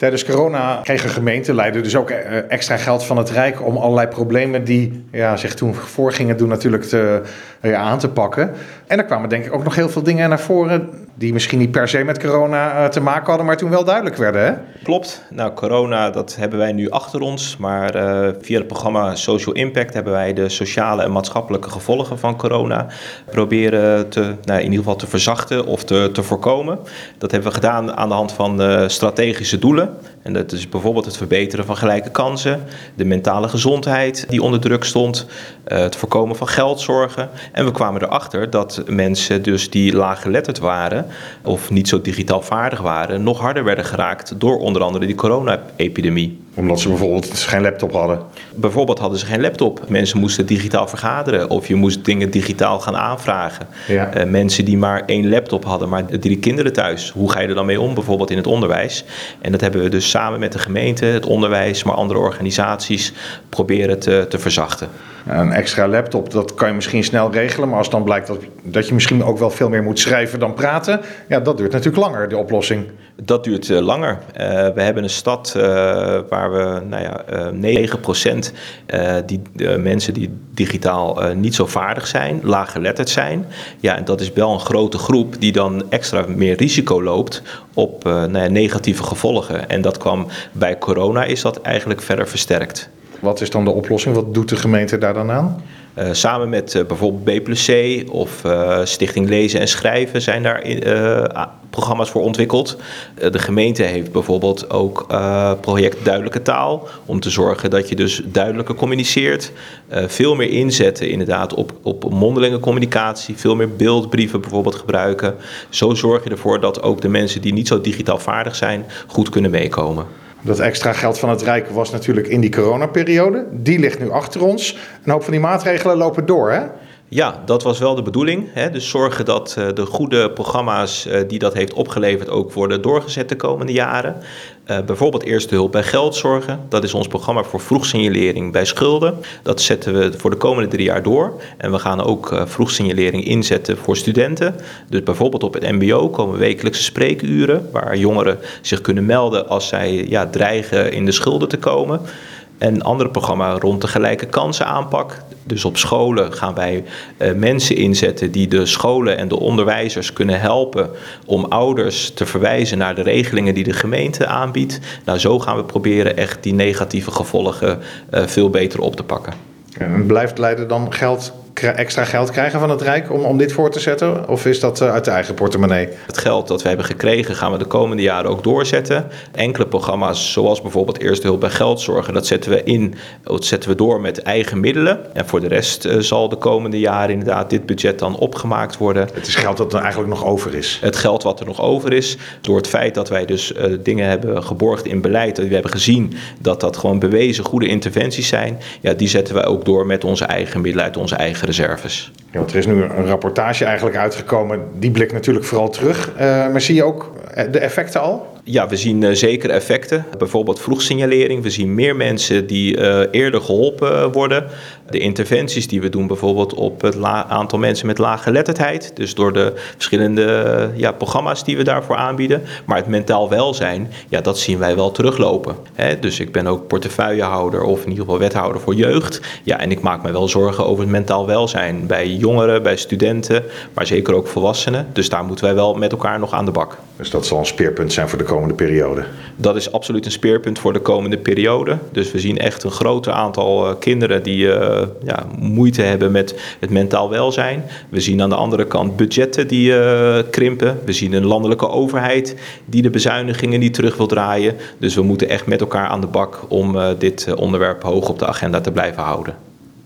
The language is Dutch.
Tijdens corona kregen gemeenten, leiden dus ook eh, extra geld van het Rijk om allerlei problemen die ja, zich toen voorgingen doen natuurlijk te, ja, aan te pakken. En er kwamen denk ik ook nog heel veel dingen naar voren die misschien niet per se met corona eh, te maken hadden, maar toen wel duidelijk werden. Hè? Klopt. Nou, corona dat hebben wij nu achter ons, maar via het programma Social Impact hebben wij de sociale en maatschappelijke gevolgen van corona proberen te, nou, in ieder geval te verzachten of te, te voorkomen. Dat hebben we gedaan aan de hand van strategische doelen. En dat is bijvoorbeeld het verbeteren van gelijke kansen, de mentale gezondheid die onder druk stond, het voorkomen van geldzorgen. En we kwamen erachter dat mensen dus die laaggeletterd waren of niet zo digitaal vaardig waren, nog harder werden geraakt door onder andere die corona-epidemie omdat ze bijvoorbeeld geen laptop hadden. Bijvoorbeeld hadden ze geen laptop. Mensen moesten digitaal vergaderen of je moest dingen digitaal gaan aanvragen. Ja. Uh, mensen die maar één laptop hadden, maar drie kinderen thuis. Hoe ga je er dan mee om, bijvoorbeeld in het onderwijs? En dat hebben we dus samen met de gemeente, het onderwijs, maar andere organisaties proberen te, te verzachten. Een extra laptop, dat kan je misschien snel regelen. Maar als dan blijkt dat, dat je misschien ook wel veel meer moet schrijven dan praten, ja, dat duurt natuurlijk langer, de oplossing. Dat duurt uh, langer. Uh, we hebben een stad uh, waar we, nou ja, 9% die mensen die digitaal niet zo vaardig zijn, laaggeletterd zijn. Ja, en dat is wel een grote groep die dan extra meer risico loopt op nou ja, negatieve gevolgen. En dat kwam bij corona is dat eigenlijk verder versterkt. Wat is dan de oplossing? Wat doet de gemeente daar dan aan? Uh, samen met uh, bijvoorbeeld B plus C of uh, Stichting Lezen en Schrijven zijn daar programma's voor ontwikkeld. de gemeente heeft bijvoorbeeld ook project Duidelijke Taal. Om te zorgen dat je dus duidelijker communiceert. veel meer inzetten inderdaad op, op mondelinge communicatie. Veel meer beeldbrieven bijvoorbeeld gebruiken. Zo zorg je ervoor dat ook de mensen die niet zo digitaal vaardig zijn goed kunnen meekomen. Dat extra geld van het Rijk was natuurlijk in die coronaperiode. Die ligt nu achter ons. Een hoop van die maatregelen lopen door, hè? Ja, dat was wel de bedoeling. Hè? Dus zorgen dat uh, de goede programma's uh, die dat heeft opgeleverd ook worden doorgezet de komende jaren. Uh, bijvoorbeeld eerste hulp bij geldzorgen. Dat is ons programma voor vroegsignalering bij schulden. Dat zetten we voor de komende drie jaar door. En we gaan ook vroegsignalering inzetten voor studenten. Dus bijvoorbeeld op het MBO komen wekelijkse spreekuren waar jongeren zich kunnen melden als zij ja, dreigen in de schulden te komen. En een ander programma rond de gelijke kansen aanpak. Dus op scholen gaan wij uh, mensen inzetten die de scholen en de onderwijzers kunnen helpen om ouders te verwijzen naar de regelingen die de gemeente aanbiedt. Nou, zo gaan we proberen echt die negatieve gevolgen uh, veel beter op te pakken. En blijft Leiden dan geld extra geld krijgen van het Rijk om, om dit voor te zetten? Of is dat uit de eigen portemonnee? Het geld dat we hebben gekregen gaan we de komende jaren ook doorzetten. Enkele programma's, zoals bijvoorbeeld Eerste Hulp bij Geldzorgen, dat zetten we in, dat zetten we door met eigen middelen. En voor de rest uh, zal de komende jaren inderdaad dit budget dan opgemaakt worden. Het is geld dat er eigenlijk nog over is? Het geld wat er nog over is. Door het feit dat wij dus uh, dingen hebben geborgd in beleid, dat we hebben gezien dat dat gewoon bewezen goede interventies zijn, ja, die zetten wij ook door met onze eigen middelen uit onze eigen Ja, er is nu een rapportage eigenlijk uitgekomen. Die blikt natuurlijk vooral terug. Uh, maar zie je ook de effecten al? Ja, we zien uh, zeker effecten. Bijvoorbeeld vroegsignalering. We zien meer mensen die uh, eerder geholpen worden. De interventies die we doen bijvoorbeeld op het aantal mensen met lage geletterdheid. Dus door de verschillende ja, programma's die we daarvoor aanbieden. Maar het mentaal welzijn, ja, dat zien wij wel teruglopen. Hè? Dus ik ben ook portefeuillehouder of in ieder geval wethouder voor jeugd. Ja, en ik maak me wel zorgen over het mentaal welzijn. Bij jongeren, bij studenten, maar zeker ook volwassenen. Dus daar moeten wij wel met elkaar nog aan de bak. Dus dat zal een speerpunt zijn voor de komende periode? Dat is absoluut een speerpunt voor de komende periode. Dus we zien echt een groter aantal uh, kinderen die uh, ja, moeite hebben met het mentaal welzijn. We zien aan de andere kant budgetten die uh, krimpen. We zien een landelijke overheid die de bezuinigingen niet terug wil draaien. Dus we moeten echt met elkaar aan de bak om dit onderwerp hoog op de agenda te blijven houden.